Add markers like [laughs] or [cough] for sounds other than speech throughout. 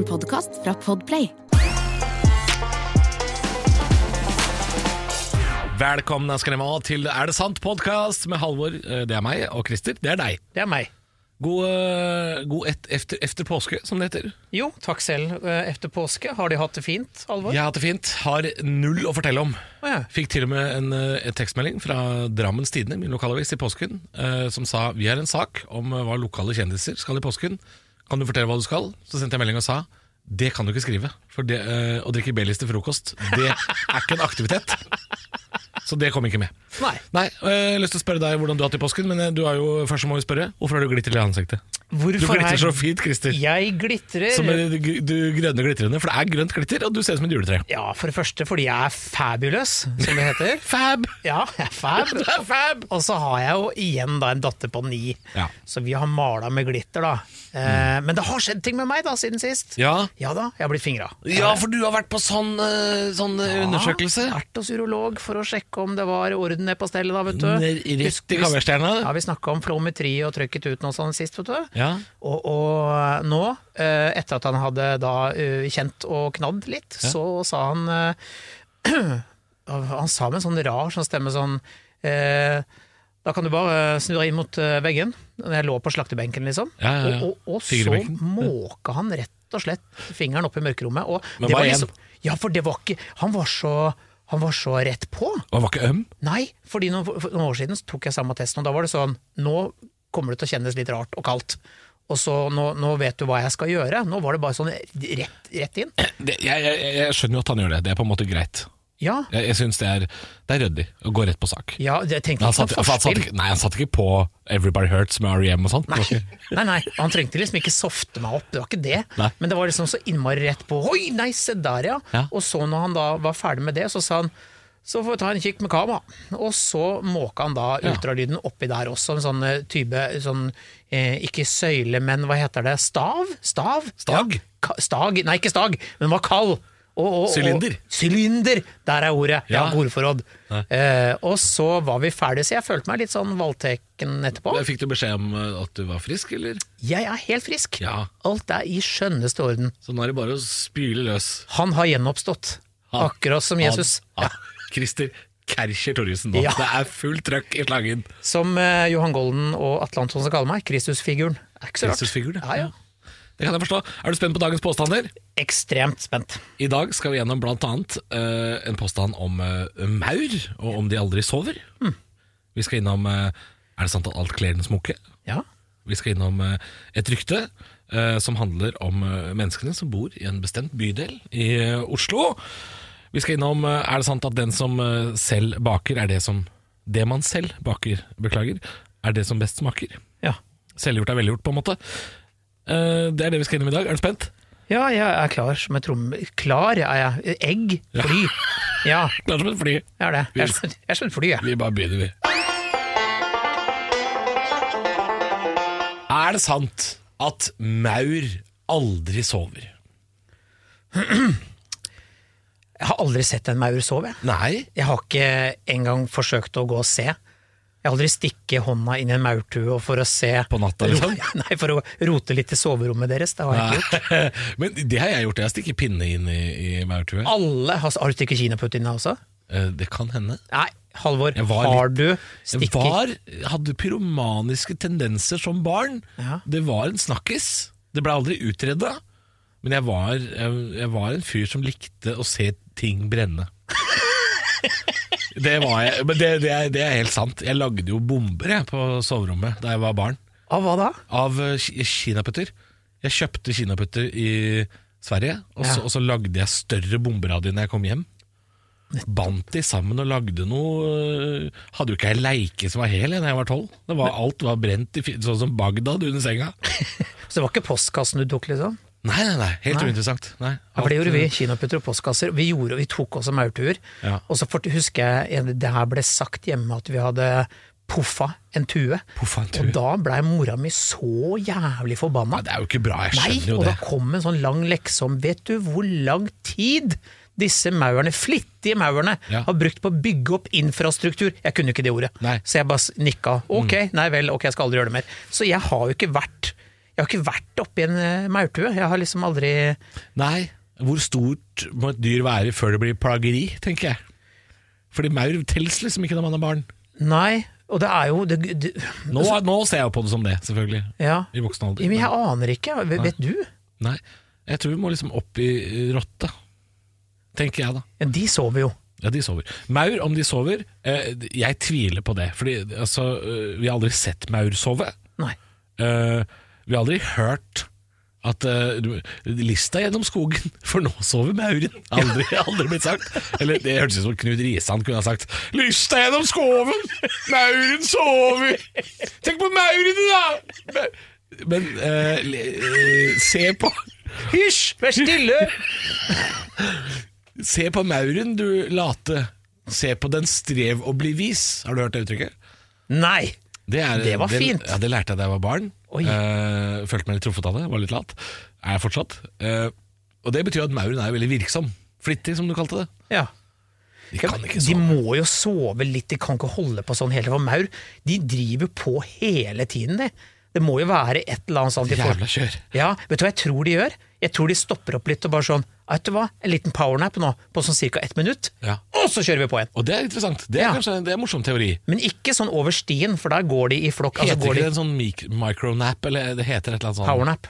En podkast fra Podplay. Velkommen skal dere være til Er det sant? podkast med Halvor, eh, det er meg, og Christer, det er deg. Det er meg. God, eh, god et, efter, efter påske, som det heter. Jo, takk selv. Eh, Efter påske, har de hatt det fint, Alvor? Jeg har hatt det fint. Har null å fortelle om. Oh, ja. Fikk til og med en, en tekstmelding fra Drammens Tidende, min lokalavis, i påsken, eh, som sa vi har en sak om hva lokale kjendiser skal i påsken. Kan du fortelle hva du skal? Så sendte jeg melding og sa det kan du ikke skrive. For det, eh, å drikke Baileys til frokost, det er ikke en aktivitet. Så det kom ikke med. Nei. Nei, Jeg har lyst til å spørre deg hvordan du har hatt det i påsken, men eh, du er jo, først må vi spørre hvorfor har du glitter i ansiktet? Du Hvorfor glitter glitrer så fint, Christer. Jeg glitrer. Som er du, du grønne glitrende, for det er grønt glitter, og du ser ut som et juletre. Ja, for det første fordi jeg er fabulous, som det heter. [laughs] Fab! Ja, jeg er fab. [laughs] Du er fab! Og så har jeg jo igjen da en datter på ni, Ja. så vi har mala med glitter, da. Eh, Men det har skjedd ting med meg da, siden sist. Ja. Ja da, jeg har blitt fingra. ja, for du har vært på sånn, eh, sånn ja, undersøkelse. Vært hos urolog for å sjekke om det var orden ned på stellet, da, vet du. Rett i kaverstjerna. Ja, vi snakka om flometri og trykket ut noe sånt sist, vet du. Ja. Og, og nå, eh, etter at han hadde da eh, kjent og knadd litt, så sa han eh, [clears throat] Han sa med en sånn rar sånn stemme sånn eh, Da kan du bare snu deg inn mot eh, veggen. Jeg lå på slaktebenken, liksom. Ja, ja, ja. Og, og, og så måka han rett og slett fingeren opp i mørkerommet. Og Men det var liksom, ja, for det var ikke Han var så, han var så rett på. Han var ikke øm? Nei, fordi noen, for noen år siden tok jeg samme testen, og da var det sånn Nå kommer det til å kjennes litt rart og kaldt. Og så nå, nå vet du hva jeg skal gjøre. Nå var det bare sånn rett, rett inn. Det, jeg, jeg, jeg skjønner jo at han gjør det. Det er på en måte greit. Ja, Jeg, jeg syns det, er- det er ryddig å gå rett på sak. ja jeg tenkte Han satt, han satt ikke, nei, han satt ikke på Everybody Hurts med R.E.M. og sånt. Nei, nei, nei, han trengte liksom ikke softe meg opp, det var ikke det. Nei. Men det var liksom så innmari rett på. Oi, nei, se der, ja. Ja. Og så når han da var ferdig med det, så sa han så får vi ta en kikk med kamera. Og så måka han da Ja. ultralyden oppi der også, en sånn eh, type sånn, eh, Ikke søyle, men hva heter det? Stav? Stav? Stag? Ja. Ka stag? Nei, ikke stag, men den var kald. Sylinder. Sylinder! Der er ordet. Ja, Ja. ordforråd. Eh, og så var vi ferdige, så jeg følte meg litt sånn valgteken etterpå. Fikk du beskjed om eh, at du var frisk, eller? Jeg er helt frisk. Ja. Alt er i skjønneste orden. Så nå er det bare å spyle løs. Han har gjenoppstått. Han- Akkurat som Jesus. Han, han, Christer Kercher Torjussen nå. Ja. Det er fullt trøkk i slangen. Som eh, Johan Golden og Atle Antonsen kaller meg. Kristusfiguren. Er ikke så rart. Ja, ja. Det kan jeg forstå. Er du spent på dagens påstander? Ekstremt spent. I dag skal vi gjennom blant annet eh, en påstand om uh, maur, og om de aldri sover. Mm. Vi skal innom uh, Er det sant at alt kler den smokke? Ja. Vi skal innom uh, et rykte som handler om menneskene som bor i en bestemt bydel i Oslo. Vi skal innom Er det sant at den som selv baker, er det som Det man selv baker, beklager, er det som best smaker? ja. Selvgjort er velgjort, på en måte. Eh, det er det vi skal innom i dag. Er du spent? Ja, jeg er klar som et rom... Klar er jeg. Egg. Fly. Ja, [laughs] Klar som et fly. jeg er det. Jeg er som- jeg er som et fly, jeg. Vi bare begynner, vi. Er det sant at maur aldri sover? Jeg har aldri sett en maur sove. Nei. Jeg har ikke engang forsøkt å gå og se. Jeg har aldri stikket hånda inn i en maurtue for å se På natta, liksom? [laughs] Nei, for å rote litt i soverommet deres. Det har jeg ikke gjort. [laughs] Men det har jeg gjort. Jeg har stikket pinne inn i, i maurtue. Alle har, har du stikket kinaputt inn der også? Eh, Det kan hende. Nei, Halvor, har litt, du stikket var, hadde pyromaniske tendenser som barn. Ja. Det var en snakkis. Det ble aldri utreda. Men jeg var, jeg, jeg var en fyr som likte å se ting brenne. [laughs] Det var jeg, men det, det, er, det er helt sant. Jeg lagde jo bomber jeg, på soverommet da jeg var barn. Av hva da? Av eh, ki- kinaputter. Jeg kjøpte kinaputter i Sverige, og så, Ja. og så lagde jeg større bomber av de når jeg kom hjem. Bandt de sammen og lagde noe øh, Hadde jo ikke ei leike som var hel jeg, da jeg var tolv. Det var, alt var brent, i, fi- sånn som Bagdad under senga. [laughs] Så det var ikke postkassen du tok, liksom? Nei, nei, nei, helt Nei. uinteressant. Nei, Ja, for det gjorde vi. øh, Kinaputter og postkasser. Vi, gjorde, vi tok også maurtuer. Ja. Og så husker jeg det her ble sagt hjemme at vi hadde poffa en tue. Puffa en tue. Og da blei mora mi så jævlig forbanna. Nei, det er jo ikke bra, jeg Nei, skjønner jo og da kom en sånn lang lekse om Vet du hvor lang tid disse maurene, flittige maurene, Ja. har brukt på å bygge opp infrastruktur? Jeg kunne ikke det ordet, Nei. Mm. så jeg bare nikka. Ok, nei vel, ok, jeg skal aldri gjøre det mer. Så jeg har jo ikke vært Jeg har ikke vært oppi en eh, maurtue. Jeg har liksom aldri Nei, hvor stort må et dyr være før det blir plageri, tenker jeg. Fordi maur telles liksom ikke når man har barn. Nei, og det er jo det, det, Nå, nå ser jeg på det som det, selvfølgelig. Ja. I voksen alder. Men jeg aner ikke. Vet, Nei. du? Nei, jeg tror vi må liksom opp i rotte. Tenker jeg, da. Ja, de sover jo. Ja, de sover. Maur, om de sover eh, Jeg tviler på det. Fordi altså, eh, vi har aldri sett maur sove. Nei. Eh, vi har aldri hørt at uh, lista gjennom skogen, [laughs] for nå sover mauren. Aldri, aldri blitt sagt. Eller det hørtes ut som Knut Risan kunne ha sagt. Lista gjennom skogen, mauren sover. Tenk på maurene, da! Men uh, le- se på [laughs] Hysj, vær stille! [laughs] Se på mauren, du late. Se på den strev å bli vis. Har du hørt det uttrykket? Nei. er, Det var fint. Ja, Det lærte jeg da jeg var barn. Eh, følte meg litt truffet av det, var litt lat. Er jeg fortsatt. Eh, og det betyr at mauren er veldig virksom. Flittig, som du kalte det. Ja. De kan ikke De må jo sove litt, de kan ikke holde på sånn hele. For maur de driver på hele tiden, de. Det må jo være et eller annet sånt Jævla kjør. Ja, vet du hva jeg tror de gjør? Jeg tror de stopper opp litt og bare sånn Vet du hva, en liten powernap nå, på sånn ca. ett minutt, Ja. og så kjører vi på igjen. Og det er interessant. Det er Ja. kanskje det er en morsom teori. Men ikke sånn over stien, for der går de i flokk. Heter Altså går ikke de det en sånn mic micronap, eller det heter et eller annet sånt? powernap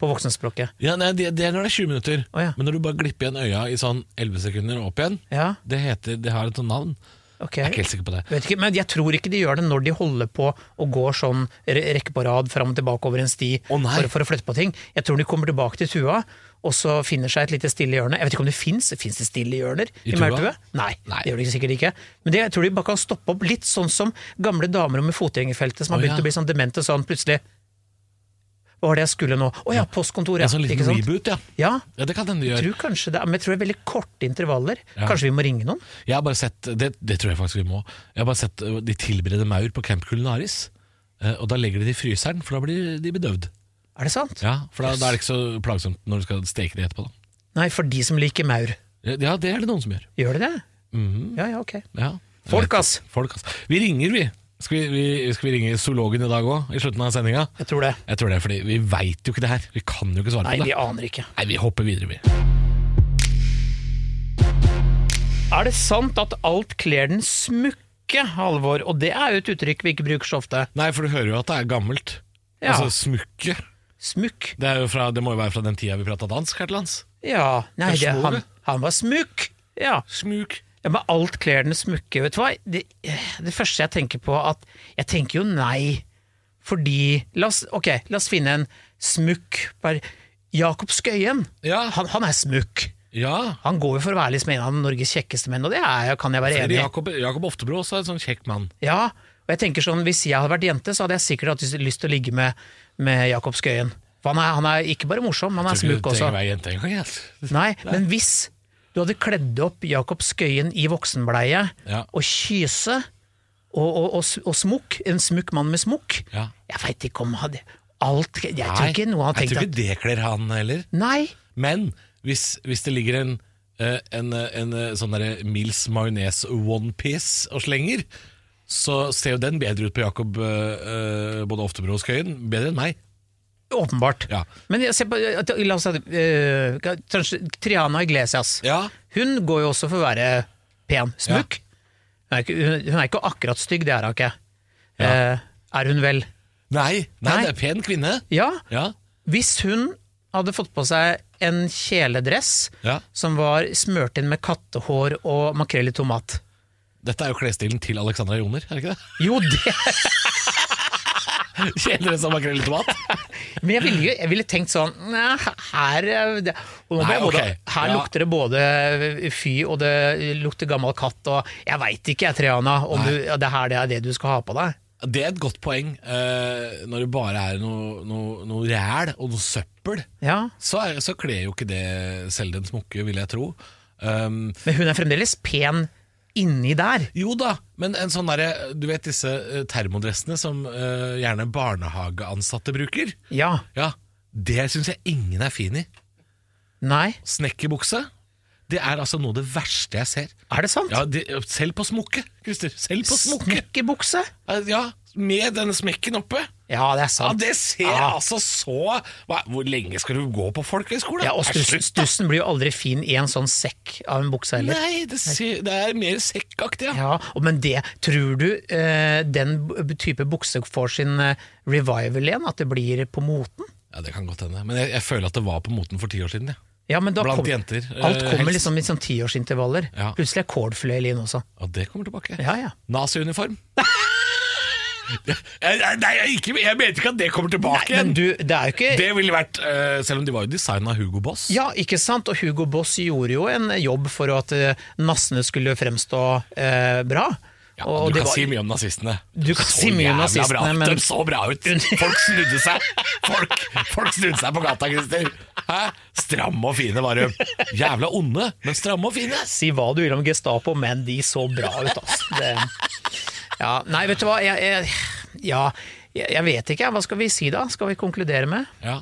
på voksenspråket. Ja, nei, det, det er når det er 20 minutter. Oh, ja. Men når du bare glipper igjen øya i sånn 11 sekunder og opp igjen, Ja, det, heter, det har et sånt navn. Okay. Jeg er ikke helt sikker på det. Vet ikke, men jeg tror ikke de gjør det når de holder på og går sånn rekke på rad fram og tilbake over en sti oh, for, for å flytte på ting. Jeg tror de kommer tilbake til tua, og så finner seg et lite stille hjørne. Jeg vet ikke om det fins Fins det stille hjørner I i, maurtue? Nei, Nei. det gjør det sikkert ikke. Men det, jeg tror de bare kan stoppe opp litt sånn som gamle damer med fotgjengerfeltet som har oh, begynt ja. å bli sånn demente sånn plutselig. Hva var det jeg skulle nå? Å ja, postkontoret. En sånn liten reboot, ja. Ja, Ja, Det kan hende de gjør. tror kanskje det, men jeg tror det er veldig korte intervaller. Ja. Kanskje vi må ringe noen? Jeg har bare sett, det, det tror jeg faktisk vi må. Jeg har bare sett uh, de tilbereder maur på Camp Culinaris. Uh, og da legger de det i fryseren, for da blir de bedøvd. Er det sant? Ja, For da, da er det ikke så plagsomt når du skal steke det etterpå. Da. Nei, for de som liker maur. Ja, det er det noen som gjør. Gjør de det? Mhm, Ja, ja, ok. ja. Jeg Folk, vet. ass. Folk, ass. Vi ringer, vi. Skal vi, vi, skal vi ringe zoologen i dag òg, i slutten av sendinga? Jeg tror det. Jeg tror det, fordi vi veit jo ikke det her. Vi kan jo ikke svare Nei, på vi det. aner ikke. Nei, Vi hopper videre, vi. Er det sant at alt kler den smukke, Halvor? Og det er jo et uttrykk vi ikke bruker så ofte. Nei, for du hører jo at det er gammelt. Ja. Altså smykke. Smukk. Det, er jo fra, det må jo være fra den tida vi prata dansk her til lands. Ja, nei, Det han, han var smukk. Ja. Smuk. ja, men alt kler den smukke. Vet du hva? Det, det første jeg tenker på, at jeg tenker jo nei. Fordi La oss, ok, la oss finne en smukk bare Jakob Skøyen. Ja. Han, han er smukk. Ja. Han går jo for å være liksom en av Norges kjekkeste menn, og det er, kan jeg være enig i. Jakob, Jakob Oftebro også er en sånn kjekk mann. Ja, og jeg tenker sånn, Hvis jeg hadde vært jente, så hadde jeg sikkert hatt lyst til å ligge med, med Jakob Skøyen. For han er, han er ikke bare morsom, han er smuk også. Nei, Men hvis du hadde kledd opp Jakob Skøyen i voksenbleie Ja. og kyse og, og, og, og smukk, en smukk mann med smukk Ja. Jeg veit ikke om han alt, Jeg tror ikke noe han jeg tror ikke det kler han heller. Nei, Men hvis, hvis det ligger en, en, en, eh, en eh, sånn derre Mils majones onepiece og slenger, så ser jo den bedre ut på Jakob eh, eh, både Oftebro og Skøyen. Bedre enn meg. åpenbart. Ja. Men se på, la oss si uh, Triana Iglesias. Ja, Hun går jo også for å være pen. Smukk. Hun, ikke, hun, hun er ikke akkurat stygg, det er hun ikke. Ja. Eh, er hun vel? Nei, nei, Nei. det er pen kvinne. Ja. Ja, Hvis hun hadde fått på seg en kjeledress ja. som var smørt inn med kattehår og makrell i tomat Dette er jo klesstilen til Alexandra Joner, er det ikke det? [laughs] Jo, det Kjeledress som makrell i tomat? [laughs] Men jeg ville, jeg ville tenkt sånn nei, her, er det, Nei, okay. Her Ja. lukter det både fy og det lukter gammel katt, og jeg veit ikke, jeg, Triana, om du, det her det er det du skal ha på deg. Det er et godt poeng. Uh, når det bare er noe, noe, noe ræl og noe søppel, Ja, så, er, så kler jo ikke det selv den smukke, vil jeg tro. Um, Men hun er fremdeles pen inni der. jo da, men en sånn derre Du vet disse eh, termodressene som uh, gjerne barnehageansatte bruker? Ja. Ja, det syns jeg ingen er fin i. Nei, Snekkerbukse. Det er altså noe av det verste jeg ser. er det sant? Ja, det, Selv på smokke, Christer. Selv på smokke. Snekkerbukse? Ja, med denne smekken oppe. Ja, det er sant. Ja. Det ser Ja. altså så hva, Hvor lenge skal du gå på folkehøyskole? Ja, og stussen, stussen blir jo aldri fin i en sånn sekk av en bukse heller. Nei, det, ser, det er mer sekkaktig, ja. Ja, og men det, tror du eh, den type bukse får sin eh, revival igjen? At det blir på moten? Ja, Det kan godt hende. Men jeg, jeg føler at det var på moten for ti år siden. Ja. Ja, men da Blant kom- jenter, eh, Alt kommer helst. liksom i sånn tiårsintervaller. Ja. Plutselig er cordfløyel inn også. Og det kommer tilbake. Ja, ja. Nazi-uniform. [laughs] Jeg- jeg- Nei, jeg, ikke, jeg mente ikke at det kommer tilbake igjen. du, det er jo ikke Det ville vært uh, Selv om de var jo designa av Hugo Boss. Ja, ikke sant? Og Hugo Boss gjorde jo en jobb for at eh, nassene skulle fremstå uh, bra. Ja, og du det kan var- si mye om nazistene. Du kan Så si mye om nazistene, bra. men- De så bra ut! Folk snudde seg Folk, folk snudde seg på gata, Christer. Hæ? Stramme og fine var de. Jævla onde, men stramme og fine. Si hva du vil om Gestapo, men de så bra ut, altså. Det, ja, nei, vet du hva. Jeg, jeg, ja, jeg, vet ikke. Hva skal vi si da? Skal vi konkludere med? Ja.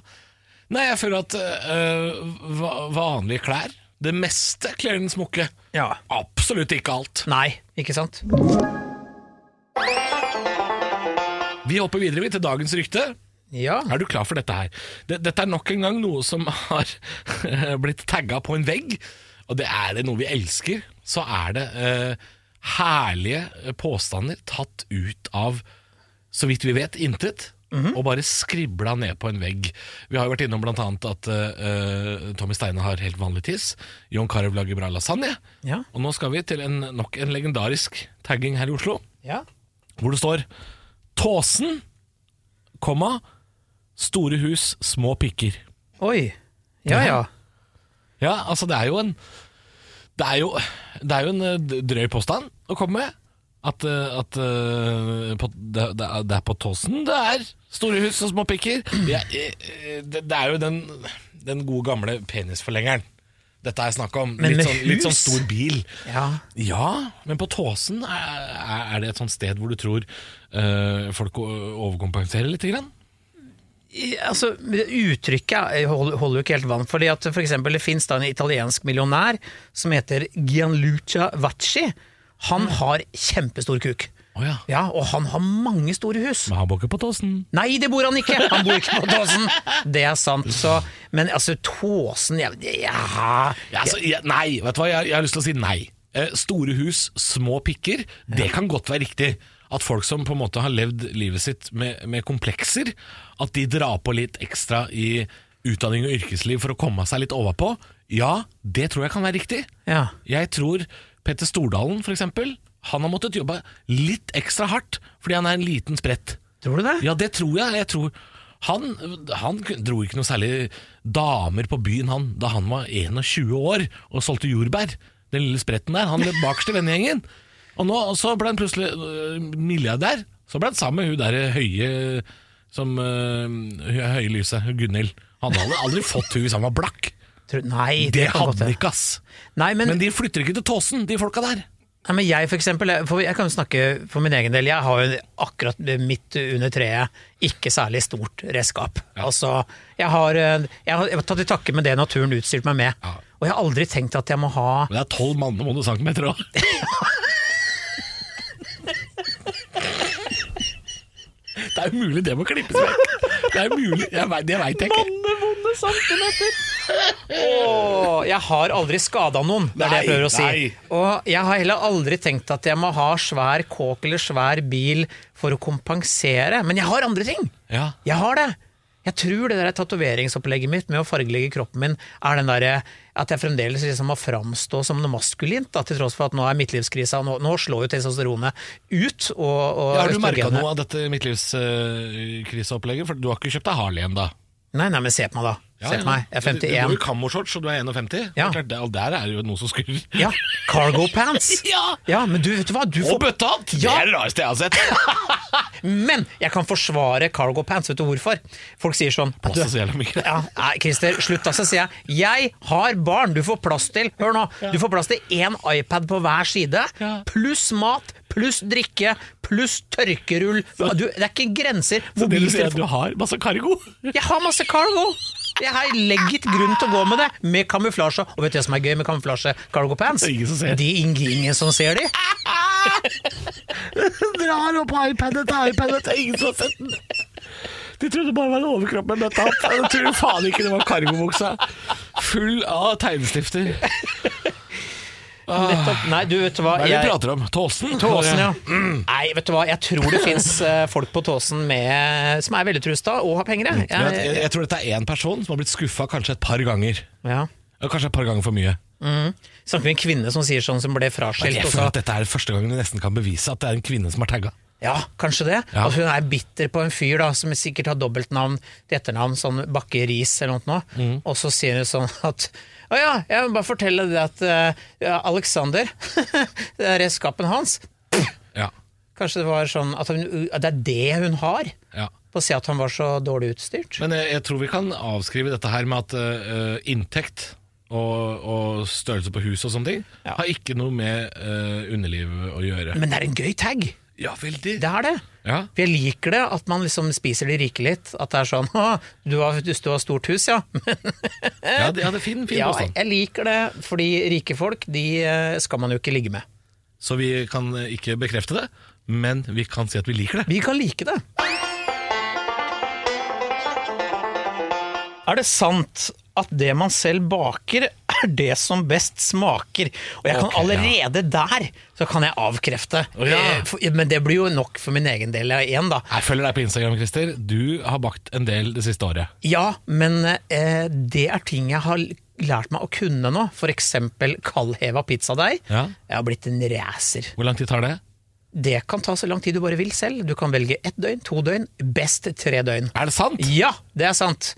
Nei, jeg føler at øh, vanlige klær Det meste kler den smokke. Ja. Absolutt ikke alt. Nei, ikke sant? Vi hopper videre vi til dagens rykte. Ja. Er du klar for dette her? Dette er nok en gang noe som har [laughs] blitt tagga på en vegg. Og det er det noe vi elsker, så er det eh, herlige påstander tatt ut av, så vidt vi vet, intet. Og bare skribla ned på en vegg. Vi har jo vært innom annet at uh, Tommy Steine har helt vanlig tiss. John Carew lager bra lasagne. Ja. Og nå skal vi til en, nok en legendarisk tagging her i Oslo ja. hvor det står Tåsen, komma, store hus, små pikker. Oi. Ja ja. Ja, altså det er jo en Det er jo, det er jo en eh, drøy påstand å komme med. At, eh, at uh, på, det, det, er, det er på Tåsen det er store hus og små pikker. Ja, eh, eh, det, det er jo den, den gode gamle penisforlengeren. Dette er snakk om. Men litt, med sånn, litt sånn hus? stor bil. Ja. Ja, men på Tåsen er, er- er det et sånt sted hvor du tror eh, folk o- overkompenserer litt? Grann? I- Altså, Uttrykket hold- holder jo ikke helt vann. fordi at for eksempel, Det fins en italiensk millionær som heter Gianluca Vacci. Han har kjempestor kuk. Oh, ja. Ja, Og han har mange store hus. Men han bor ikke på Tåsen. Nei, det bor han ikke! Han bor ikke på Tåsen! Det er sant. Så, men altså, Tåsen jeg, ja. Ja, altså, jeg, nei, vet du hva? Jeg, jeg har lyst til å si nei. Eh, store hus, små pikker, det kan godt være riktig. At folk som på en måte har levd livet sitt med, med komplekser, at de drar på litt ekstra i utdanning og yrkesliv for å komme seg litt overpå. Ja, det tror jeg kan være riktig. ja. Jeg tror Petter Stordalen, eksempel, han har måttet jobbe litt ekstra hardt fordi han er en liten sprett. Tror du det? Ja, det tror jeg. jeg tror han, han dro ikke noe særlig damer på byen han, da han var 21 år og solgte jordbær. Den lille spretten der. Han løp bakerst i vennegjengen. Og nå så ble han plutselig uh, milliardær. Så ble han sammen med hun der høye som uh, høye lyset, Gunhild. Han hadde aldri fått hun hvis han var blakk. Nei, Det det, hadde de ikke, ass. Nei, men, Men de flytter ikke til Tåsen, de folka der. nei, men jeg for eksempel, for jeg kan jo snakke for min egen del. Jeg har jo akkurat midt under treet ikke særlig stort redskap. Altså, jeg har, eh, jeg har jeg har tatt i takke med det naturen utstyrte meg med. Ja. Og jeg har aldri tenkt at jeg må ha Men det er tolv mann med, centimeter òg. [laughs] Det er umulig det må klippes vekk. Det er umulig, Det veit jeg ikke. Centimeter! Åh, jeg har aldri skada noen, det er det jeg prøver å si. nei. Og jeg har heller aldri tenkt at jeg må ha svær kåk eller svær bil for å kompensere, men jeg har andre ting. Ja. Jeg har det. Jeg tror det der tatoveringsopplegget mitt med å fargelegge kroppen min, er den derre at jeg fremdeles liksom må framstå som noe maskulint, da, til tross for at nå er midtlivskrisa, nå, nå slår jo testosteronet ut. Og, og Ja, har du merka noe av dette midtlivskriseopplegget? For du har ikke kjøpt deg Harley ennå? Nei, nei, men se på meg, da. Ja, Se på meg. Jeg er Du, du går 51. i kammoshorts, og du er 51. Det er klart, det- der er jo noe som skurrer. Ja, cargo pants. [laughs] Ja. Ja, men du, vet du hva? Du Og får... bøttehatt! Det er det rareste jeg har sett. [laughs] Men jeg kan forsvare cargo pants. Vet du hvorfor? Folk sier sånn Plass til så jævla mye. ja, nei, Christer, slutt da, så sier jeg Jeg har barn, du får plass til Hør nå, du får plass til én iPad på hver side Ja. Pluss mat, pluss drikke Pluss tørkerull du, Det er ikke grenser Så det du sier er du har masse cargo? Jeg har masse cargo Jeg har legget grunn til å gå med det Med kamuflasje Og vet du hva som er gøy med kamuflasje cargo pants? Det er ingen som ser. De ingen, som ser de [laughs] Drar opp iPaden til iPaden til ingen som har sett den. De trodde bare det var en overkropp med bøtta opp. Jeg tror faen ikke det var kargobuksa. Full av tegnestifter. Nettopp. Nei, du vet du hva. Hva er det vi Jeg- prater om? Tåsen? Tåsen, ja. Nei, vet du hva. Jeg tror det fins folk på Tåsen med, som er velutrusta og har penger. Jeg. Jeg, jeg, Jeg, jeg tror dette er én person som har blitt skuffa kanskje et par ganger. ja. Kanskje et par ganger for mye. Snakker vi en kvinne som sier sånn, som ble fraskilt. Jeg og føler så- at dette er første gangen du nesten kan bevise at det er en kvinne som har tagga. Ja, kanskje det. Ja. At hun er bitter på en fyr da, som sikkert har dobbeltnavn til etternavn, sånn Bakke Riis eller noe. Mm. Og så sier hun sånn at å ja, jeg vil bare fortelle det at uh, Alexander, [laughs] det er redskapen hans. Ja. Kanskje det var sånn at, hun, at det er det hun har, ja. på å si at han var så dårlig utstyrt. Men jeg, jeg tror vi kan avskrive dette her med at uh, inntekt og, og størrelse på hus og sånne ting Ja. har ikke noe med uh, underlivet å gjøre. Men det er en gøy tag. Ja, veldig. Det er det. Ja. For jeg liker det at man liksom spiser de rike litt. At det er sånn Å, du har, du har stort hus, ja. [laughs] Ja, det, ja, det er fin, fin ja, påstand. jeg liker det, fordi rike folk, de eh, skal man jo ikke ligge med. Så vi kan ikke bekrefte det, men vi kan si at vi liker det. Vi kan like det. Er det sant at det man selv baker, er det som best smaker? Og jeg kan allerede ja. der så kan jeg avkrefte. Oh, ja. Men det blir jo nok for min egen del igjen, da. Jeg følger deg på Instagram, Christer. Du har bakt en del det siste året. Ja, men eh, det er ting jeg har lært meg å kunne nå. Eksempel kaldheva pizzadeig. Ja. Jeg har blitt en racer. Hvor lang tid tar det? Det kan ta så lang tid du bare vil selv. Du kan velge ett døgn, to døgn, best tre døgn. Er det sant? Ja, det er sant.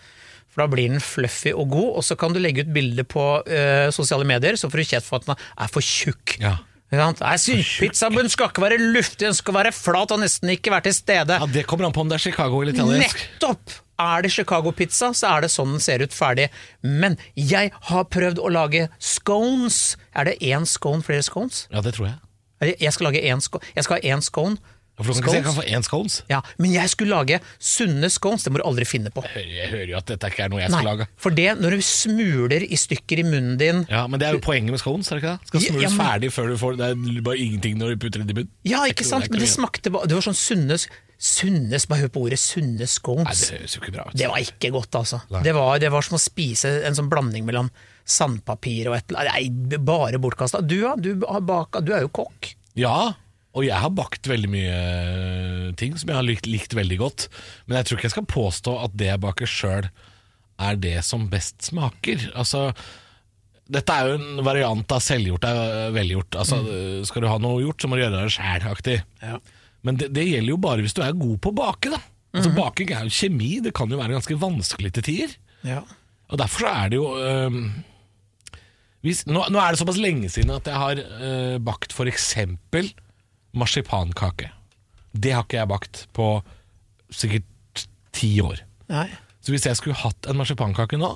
For da blir den fluffy og god, og så kan du legge ut bilder på uh, sosiale medier, så får du kjeft for at den er for tjukk. Ja. Pizzabunnen skal ikke være luftig, den skal være flat og nesten ikke være til stede. ja, Det kommer an på om det er Chicago eller italiensk. Nettopp! Er det Chicago-pizza, så er det sånn den ser ut ferdig. Men jeg har prøvd å lage scones. Er det én scone flere scones? Ja, det tror jeg. Jeg skal, lage én sco jeg skal ha én scone. For kan jeg kan få én scones. Ja, men jeg skulle lage sunne scones, det må du aldri finne på. Jeg hører, jeg hører jo at dette ikke er noe jeg Nei, skal lage. for det, når du smuler i stykker i munnen din Ja, Men det er jo poenget med scones, er det ikke det? Skal smules ja, men- ferdig før du får Det er bare ingenting når du putter det i munnen. Ja, ikke sant? Men det smakte bare Det var sånn sunne Sunne, bare hør på ordet sunne Nei, det høres jo ikke bra ut. Det var ikke godt, altså. Det var, det var som å spise en sånn blanding mellom sandpapir og et eller. Nei, bare bortkasta. Du, ja, du baka Du er jo kokk. Ja, og jeg har bakt veldig mye eh, ting som jeg har likt, likt veldig godt. Men jeg tror ikke jeg skal påstå at det jeg baker sjøl, er det som best smaker. Altså, dette er jo en variant av selvgjort er velgjort. Altså, Skal du ha noe gjort, så må du gjøre det sjæl-aktig. Men det, det gjelder jo bare hvis du er god på å bake. da Altså Baking er jo kjemi, det kan jo være ganske vanskelig til tider. Ja. Og derfor så er det jo øh, hvis, nå, nå er det såpass lenge siden at jeg har øh, bakt for eksempel marsipankake. Det har ikke jeg bakt på sikkert ti år. Nei. Så hvis jeg skulle hatt en marsipankake nå,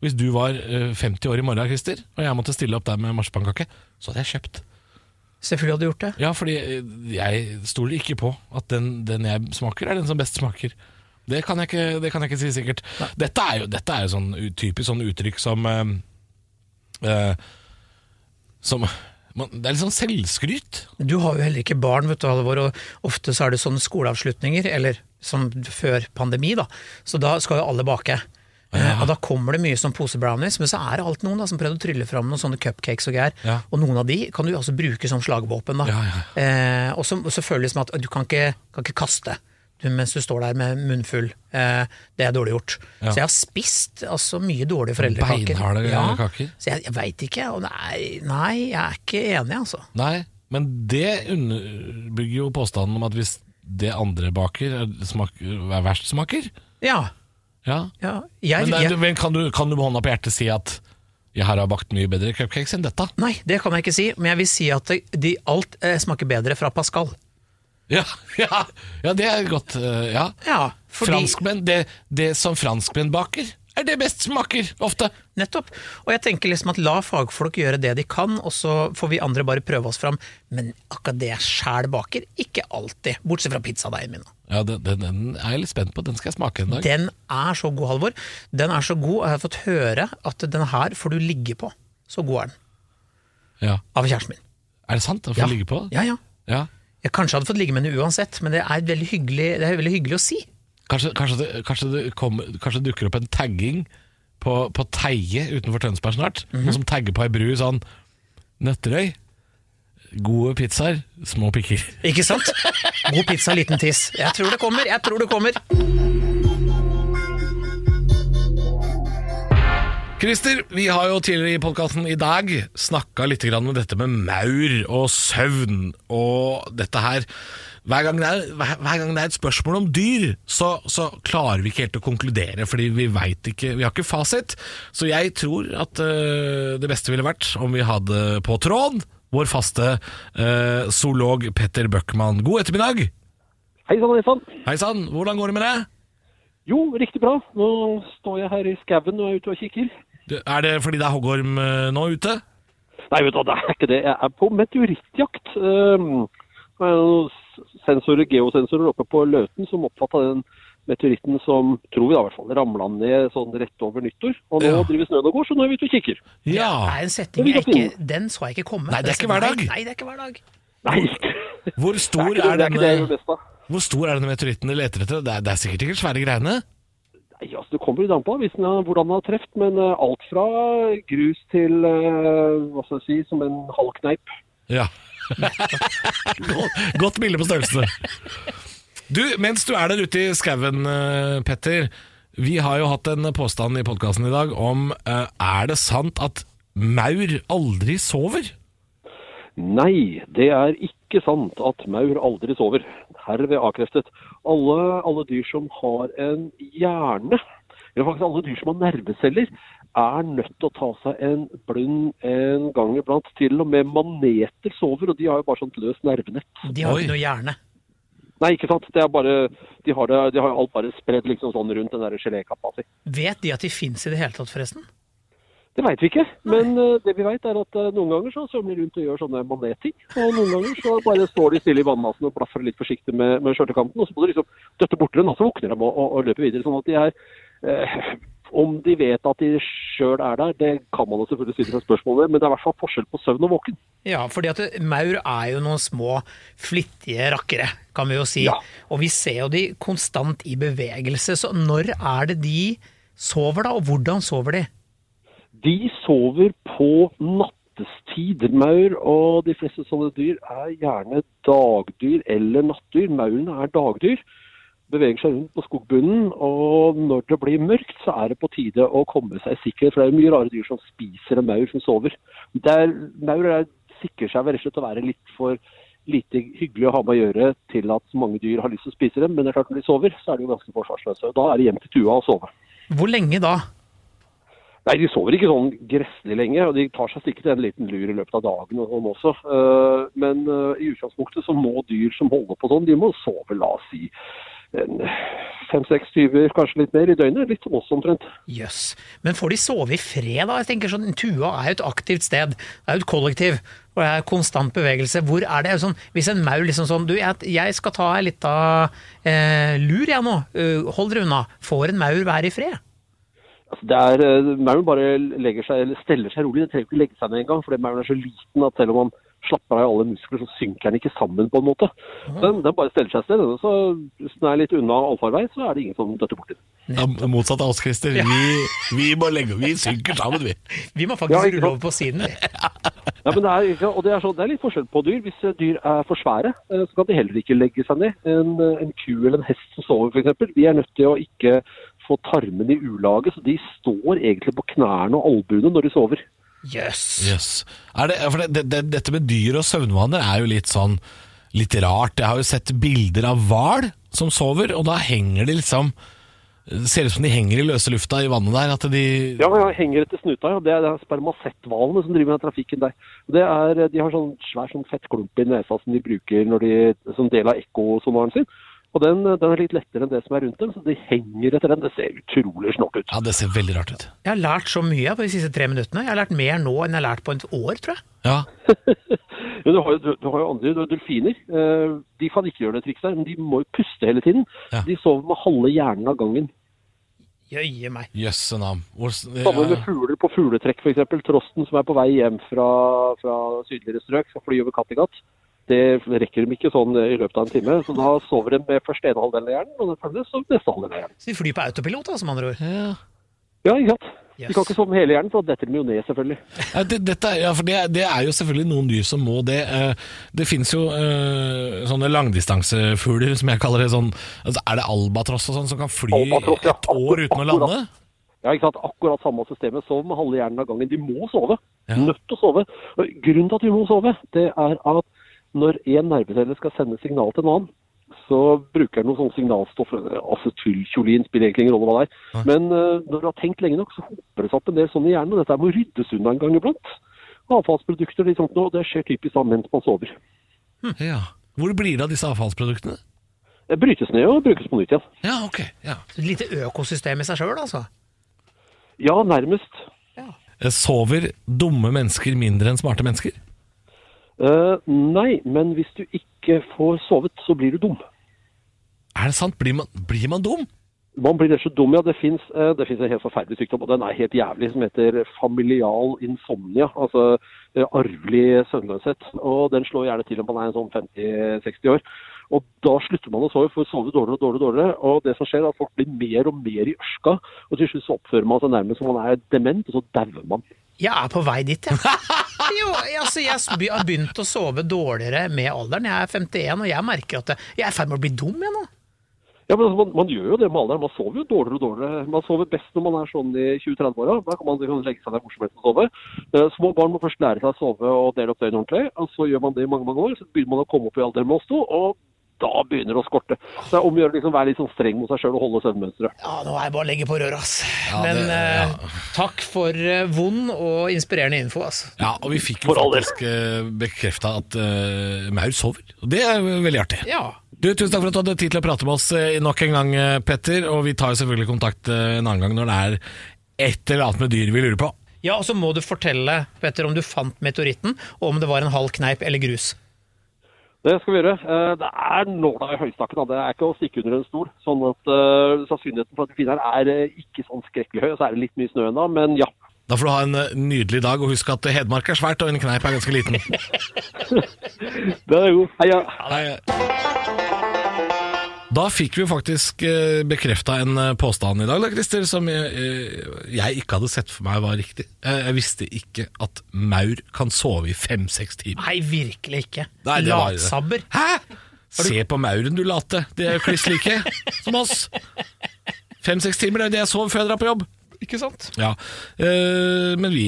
hvis du var øh, 50 år i morgen, Christer, og jeg måtte stille opp der med marsipankake, så hadde jeg kjøpt. Selvfølgelig hadde du gjort det. Ja, fordi øh, jeg stoler ikke på at den, den jeg smaker, er den som best smaker. Det kan jeg ikke, det kan jeg ikke si sikkert. Dette er jo, dette er jo sånn typisk sånn uttrykk som uh, uh, Som man, Det er litt sånn selvskryt. Du har jo heller ikke barn, vet du, Halvor, og ofte så er det sånne skoleavslutninger, eller som før pandemi, da. Så da skal jo alle bake. Ja. og da kommer det mye sånn posebrownies, men så er det alt noen da, som prøvde å trylle fram noen sånne cupcakes og greier. Ja. Og noen av de kan du altså bruke som slagvåpen. da. Ja, ja. Eh, og så, føles det som at du kan ikke, kan ikke kaste mens du står der med munnfull. Eh, det er dårlig gjort. Ja. Så jeg har spist altså, mye dårlige foreldrekaker. Beinharde kaker? Så jeg, jeg veit ikke. Og nei, nei, jeg er ikke enig, altså. Nei, men det underbygger jo påstanden om at hvis det andre baker er, smak, er verst smaker Ja. Ja. ja. Jeg, Men, det, jeg, er- men kan, du, kan du med hånda på hjertet si at jeg har bakt mye bedre cupcakes enn dette? Nei, det kan jeg ikke si, men jeg vil si at de, alt eh, smaker bedre fra Pascal. Ja, ja, ja det er godt. eh, Ja. Ja, fordi Franskmenn, det, det som franskmenn baker, er det best smaker, ofte. Nettopp. Og jeg tenker liksom at la fagfolk gjøre det de kan, og så får vi andre bare prøve oss fram. Men akkurat det jeg sjæl baker, ikke alltid. Bortsett fra pizzadeigen min. Ja, den, den, den er jeg litt spent på. Den skal jeg smake en dag. Den er så god, Halvor. Den er så god, og jeg har fått høre at den her får du ligge på. Så god er den. Ja. Av kjæresten min. Er det sant? Å få Ja. ligge på? Ja, ja. Ja. Jeg kanskje hadde fått ligge med henne uansett, men det er veldig hyggelig, det er veldig hyggelig å si. Kanskje, kanskje, det, kanskje, det kommer, kanskje det dukker opp en tagging på, på Teie utenfor Tønsberg snart. Noen som tagger på ei bru sånn Nøtterøy. Gode pizzaer, små pikker. Ikke sant? God pizza, liten tiss. Jeg tror det kommer, jeg tror det kommer. Christer, vi har jo tidligere i podkasten i dag snakka litt med dette med maur og søvn og dette her. Hver gang, er, hver, hver gang det er et spørsmål om dyr, så, så klarer vi ikke helt å konkludere, fordi vi veit ikke, vi har ikke fasit. Så jeg tror at uh, det beste ville vært om vi hadde på tråd vår faste uh, zoolog Petter Bøckmann. God ettermiddag! Hei sann, hei sann. Hei sann, hvordan går det med deg? Jo, riktig bra. Nå står jeg her i skauen og er ute og kikker. Er det fordi det er hoggorm øh, nå ute? Nei, vet du det er ikke det. Jeg er på meteorittjakt. Um, det er noen sensorer, geosensorer oppe på Løten som oppfatta den meteoritten som, tror vi da i hvert fall, ramla ned sånn rett over nyttår. Og nå Ja. driver snøen og går, så nå er vi ute og kikker. Ja, Det er en setting jeg ikke Den så jeg ikke komme. Nei, det er ikke hver dag. Nei, det er ikke hver dag. Nei, Hvor stor er er denne meteoritten dere leter etter? Det er, det er sikkert ikke svære greiene? Nei, altså, Det kommer litt an på hvis den har, hvordan den har truffet, men eh, alt fra grus til eh, hva skal jeg si, som en halv kneip. Ja. [laughs] godt, bilde på størrelse. Du, mens du er der ute i skauen, eh, Petter. Vi har jo hatt en påstand i podkasten i dag om Er det sant at maur aldri sover? Nei, det er ikke sant at maur aldri sover. Herved avkreftet. Alle, alle dyr som har en hjerne, eller faktisk alle dyr som har nerveceller, er nødt til å ta seg en blund en gang iblant. Til og med maneter sover, og de har jo bare sånt løst nervenett. De har jo ikke noe hjerne. Nei, ikke sant. Det er bare, de har, det, de har alt bare spredd liksom sånn rundt den der gelékappa si. Vet de at de fins i det hele tatt, forresten? Det veit vi ikke, men uh, det vi veit er at uh, noen ganger så svømmer de rundt og gjør sånne manetting. Og noen ganger så bare står de stille i vannmassen og blaffer litt forsiktig med, med skjørtekanten. Og så må du liksom døtte borti den, og så våkner de og, og, og løper videre. Sånn at de er uh, Om de vet at de sjøl er der, det kan man jo selvfølgelig stille seg spørsmål ved, men det er i hvert fall forskjell på søvn og våken. Ja, fordi at maur er jo noen små flittige rakkere, kan vi jo si. Ja. Og vi ser jo de konstant i bevegelse, så når er det de sover da, og hvordan sover de? De sover på nattestid. Maur og de fleste sånne dyr er gjerne dagdyr eller nattdyr. Maurene er dagdyr. Beveger seg rundt på skogbunnen, og når det blir mørkt, så er det på tide å komme seg i sikkerhet. For det er mye rare dyr som spiser en maur som sover. Det er, maur er, sikrer seg vel rett og slett å være litt for lite hyggelig å ha med å gjøre til at mange dyr har lyst til å spise dem. Men det er klart når de sover, så er de jo ganske forsvarsløse. Da er det hjem til tua og sove. Hvor lenge da? Nei, de sover ikke sånn gresselig lenge, og de tar seg sikkert en liten lur i løpet av dagen og sånn også. Eh, Men eh, i utgangspunktet så må dyr som holder på sånn, de må sove, la oss si, fem-seks tyver, kanskje litt mer i døgnet. Litt som oss omtrent. Jøss. Men får de sove i fred, da? Jeg tenker sånn, Tua er jo et aktivt sted. Det er jo et kollektiv. Og det er konstant bevegelse. Hvor er det? Sånn, hvis en maur liksom sånn Du, jeg, skal ta ei lita eh, lur, jeg nå. Uh, hold dere unna. Får en maur være i fred? Altså, det er, eh, Mauren bare legger seg, eller steller seg rolig. Det trenger ikke legge seg ned engang, fordi mauren er så liten at selv om man slapper av i alle muskler, så synker den ikke sammen på en måte. Den, den bare steller seg sted. og Så hvis den er litt unna allfarvei, så er det ingen som døtter borti den. Ja, motsatt av oss, Christer. Vi, vi må legge Vi synker sammen, vi. [laughs] Vi må faktisk ja, rulle over på siden. vi. [laughs] Ja, men det er, og det er, så, det er litt forskjell på dyr. Hvis eh, dyr er for svære, eh, så kan de heller ikke legge seg ned. En, en ku eller en hest som sover f.eks., Vi er nødt til å ikke få tarmene i ulage, så de står egentlig på knærne og albuene når de sover. Yes. Yes. Er det, for det, det, dette med dyr og søvnvaner er jo litt sånn litt rart. Jeg har jo sett bilder av hval som sover, og da henger de liksom ser ut som de henger i løse lufta i vannet der. At de Ja, ja, henger etter snuta, ja. Det er, det er spermasetthvalene som driver med trafikken der. Det er, de har sånn svær sånn fettklump i nesa som de bruker når de, som del av ekkosonaren sin. Og den, den er litt lettere enn det som er rundt dem, så de henger etter den. Det ser utrolig snålt ut. Ja, det ser veldig rart ut. Jeg har lært så mye på de siste tre minuttene. Jeg har lært mer nå enn jeg har lært på et år, tror jeg. Ja, [laughs] Men du har jo, du, du har jo andre, du har delfiner. Eh, de kan ikke gjøre det trikset men de må jo puste hele tiden. Ja. De sover med halve hjernen av gangen. Jøye meg. jøsse navn. Sammen med fugler på fugletrekk f.eks. Trosten som er på vei hjem fra, fra sydligere strøk, skal fly over Kattegat. Det rekker de ikke sånn i løpet av en time. Så da sover de med første ene halvdelen av hjernen, og den følges som neste halvdel av hjernen. Så de flyr på autopilot, da, som andre ord. Ja. Ja, ikke sant? Yes. De kan ikke sove med hele hjernen, for da detter de jo ned, selvfølgelig. Ja, det, dette, er- ja, for det, det er jo selvfølgelig noen dyr som må det. Eh, Det finnes jo eh, sånne langdistansefugler, som jeg kaller det. Sånn, altså, er det albatross og sånn som kan fly Albatross, ja. et år uten å lande? Ja, ikke sant? Akkurat samme systemet. Sov med halve hjernen av gangen. De må sove. Ja. Nødt til å sove. Grunnen til at de må sove, det er at når en nervecelle skal sende signal til en annen, så bruker den noe sånn signalstoff, acetylkjolin, spiller egentlig ingen rolle hva det er. Men uh, når du har tenkt lenge nok, så hoper det seg opp en del sånn i hjernen, og dette må ryddes unna en gang iblant. Avfallsprodukter og litt sånt, og det skjer typisk da mens man sover. Ja. Hvor blir det av disse avfallsproduktene? Det brytes ned og brukes på nytt igjen. Ja, ok. Ja. Et lite økosystem i seg sjøl, altså. Ja, nærmest. Ja. Sover dumme mennesker mindre enn smarte mennesker? Eh, nei, men hvis du ikke får sovet, så blir du dum. Er det sant? Blir man, blir man dum? Man blir rett og dum, ja. Det fins en helt forferdelig sykdom, og den er helt jævlig, som heter familial insomnia. Altså eh, arvelig søvnløshet. Og den slår gjerne til om man er en sånn 50-60 år. Og da slutter man å sove, for å sove dårligere og dårligere. og dårligere. Og det som skjer, er at folk blir mer og mer i ørska. Og til slutt så oppfører man seg nærmest som man er dement, og så dauer man. Jeg er på vei dit, jeg. [laughs] [laughs] Jo, altså, jeg har begynt å sove dårligere med alderen. Jeg er 51, og jeg merker at jeg er i ferd med å bli dum, jeg nå. Ja, men altså, man, man gjør jo det med alderen. Man sover jo dårligere og dårligere. Man sover best når man er sånn i 20-30-åra. Da kan man liksom legge seg der hvor som helst og sove. Eh, Små barn må først lære seg å sove og dele opp døgnet ordentlig. Og så gjør man det i mange mange år. Så begynner man å komme opp i alderen med oss to, og da begynner det å skorte. Så det er om å gjøre å liksom være litt sånn streng mot seg sjøl og holde søvnmønsteret. Ja, nå er jeg bare å legge på røret, ass. Ja, Men det- eh, ja. takk for eh, vond og inspirerende info, ass. Ja, og vi fikk jo For faktisk uh, bekrefta at uh, maur sover. Og det er veldig artig. Ja. Du, Tusen takk for at du hadde tid til å prate med oss eh, nok en gang, eh, Petter. Og vi tar jo selvfølgelig kontakt eh, en annen gang når det er et eller annet med dyr vi lurer på. ja, og så må du fortelle, Petter, om du fant meteoritten, og om det var en halv kneip eller grus. Det skal vi gjøre. Eh, Det er nåla i høystakken. Det er ikke å stikke under en stol. Sånn at eh, sannsynligheten for at vi finner den er eh, ikke sånn skrekkelig høy. Så er det litt mye snø ennå, men ja. Da får du ha en nydelig dag, og husk at Hedmark er svært, og en kneip er ganske liten. [laughs] Det er jo Heia. Nei, Da fikk vi faktisk eh, bekrefta en eh, påstand i dag, da, Christer, som jeg, eh, jeg ikke hadde sett for meg var riktig. Jeg visste ikke at maur kan sove i fem-seks timer. Nei, virkelig ikke. Nei, det var- Latsabber. Hæ?! Se på mauren, du late. De er jo kliss like som oss. Fem-seks timer, det er det jeg sover før jeg drar på jobb. Ikke sant? Ja, Men vi,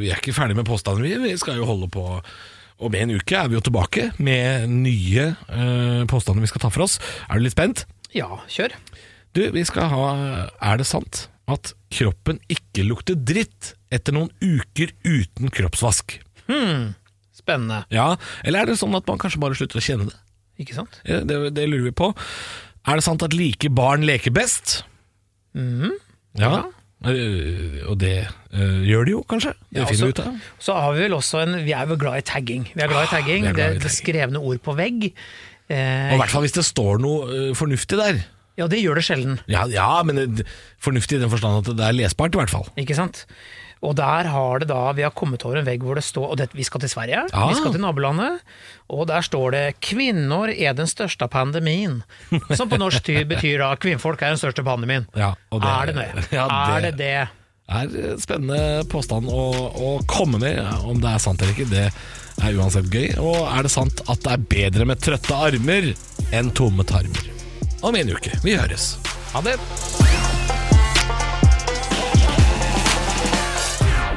vi er ikke ferdig med påstanden, vi. Vi skal jo holde på Om en uke er vi jo tilbake med nye eh, påstander vi skal ta for oss. Er du litt spent? Ja, kjør. Du, vi skal ha Er det sant at kroppen ikke lukter dritt etter noen uker uten kroppsvask? Hmm, Spennende. Ja, Eller er det sånn at man kanskje bare slutter å kjenne det? Ikke sant? Ja, det, det lurer vi på. Er det sant at like barn leker best? Mm, Ja. Eh, og det eh, gjør de jo, kanskje. Det Ja, finner vi ut av. Så har vi vel også en Vi er jo glad i tagging. Vi er glad i tagging. vi er glad i det, det skrevne ord på vegg. Eh, Og I hvert fall hvis det står noe eh, fornuftig der. ja, det gjør det sjelden. Ja, ja men det, fornuftig i den forstand at det er lesbart, i hvert fall. Ikke sant? Og der har det da, vi har kommet over en vegg hvor det står Og det, vi skal til Sverige, Ah. vi skal til nabolandet, og der står det 'Kvinner er den største pandemien'. [laughs] Som på norsk tid betyr da 'kvinnfolk er den største pandemien'. Ja, og det- er det [laughs] det? ja, Er det- det det? er spennende påstand å, å komme med. Om det er sant eller ikke, det er uansett gøy. Og er det sant at det er bedre med trøtte armer enn tomme tarmer? Om en uke. Vi høres. Ha det.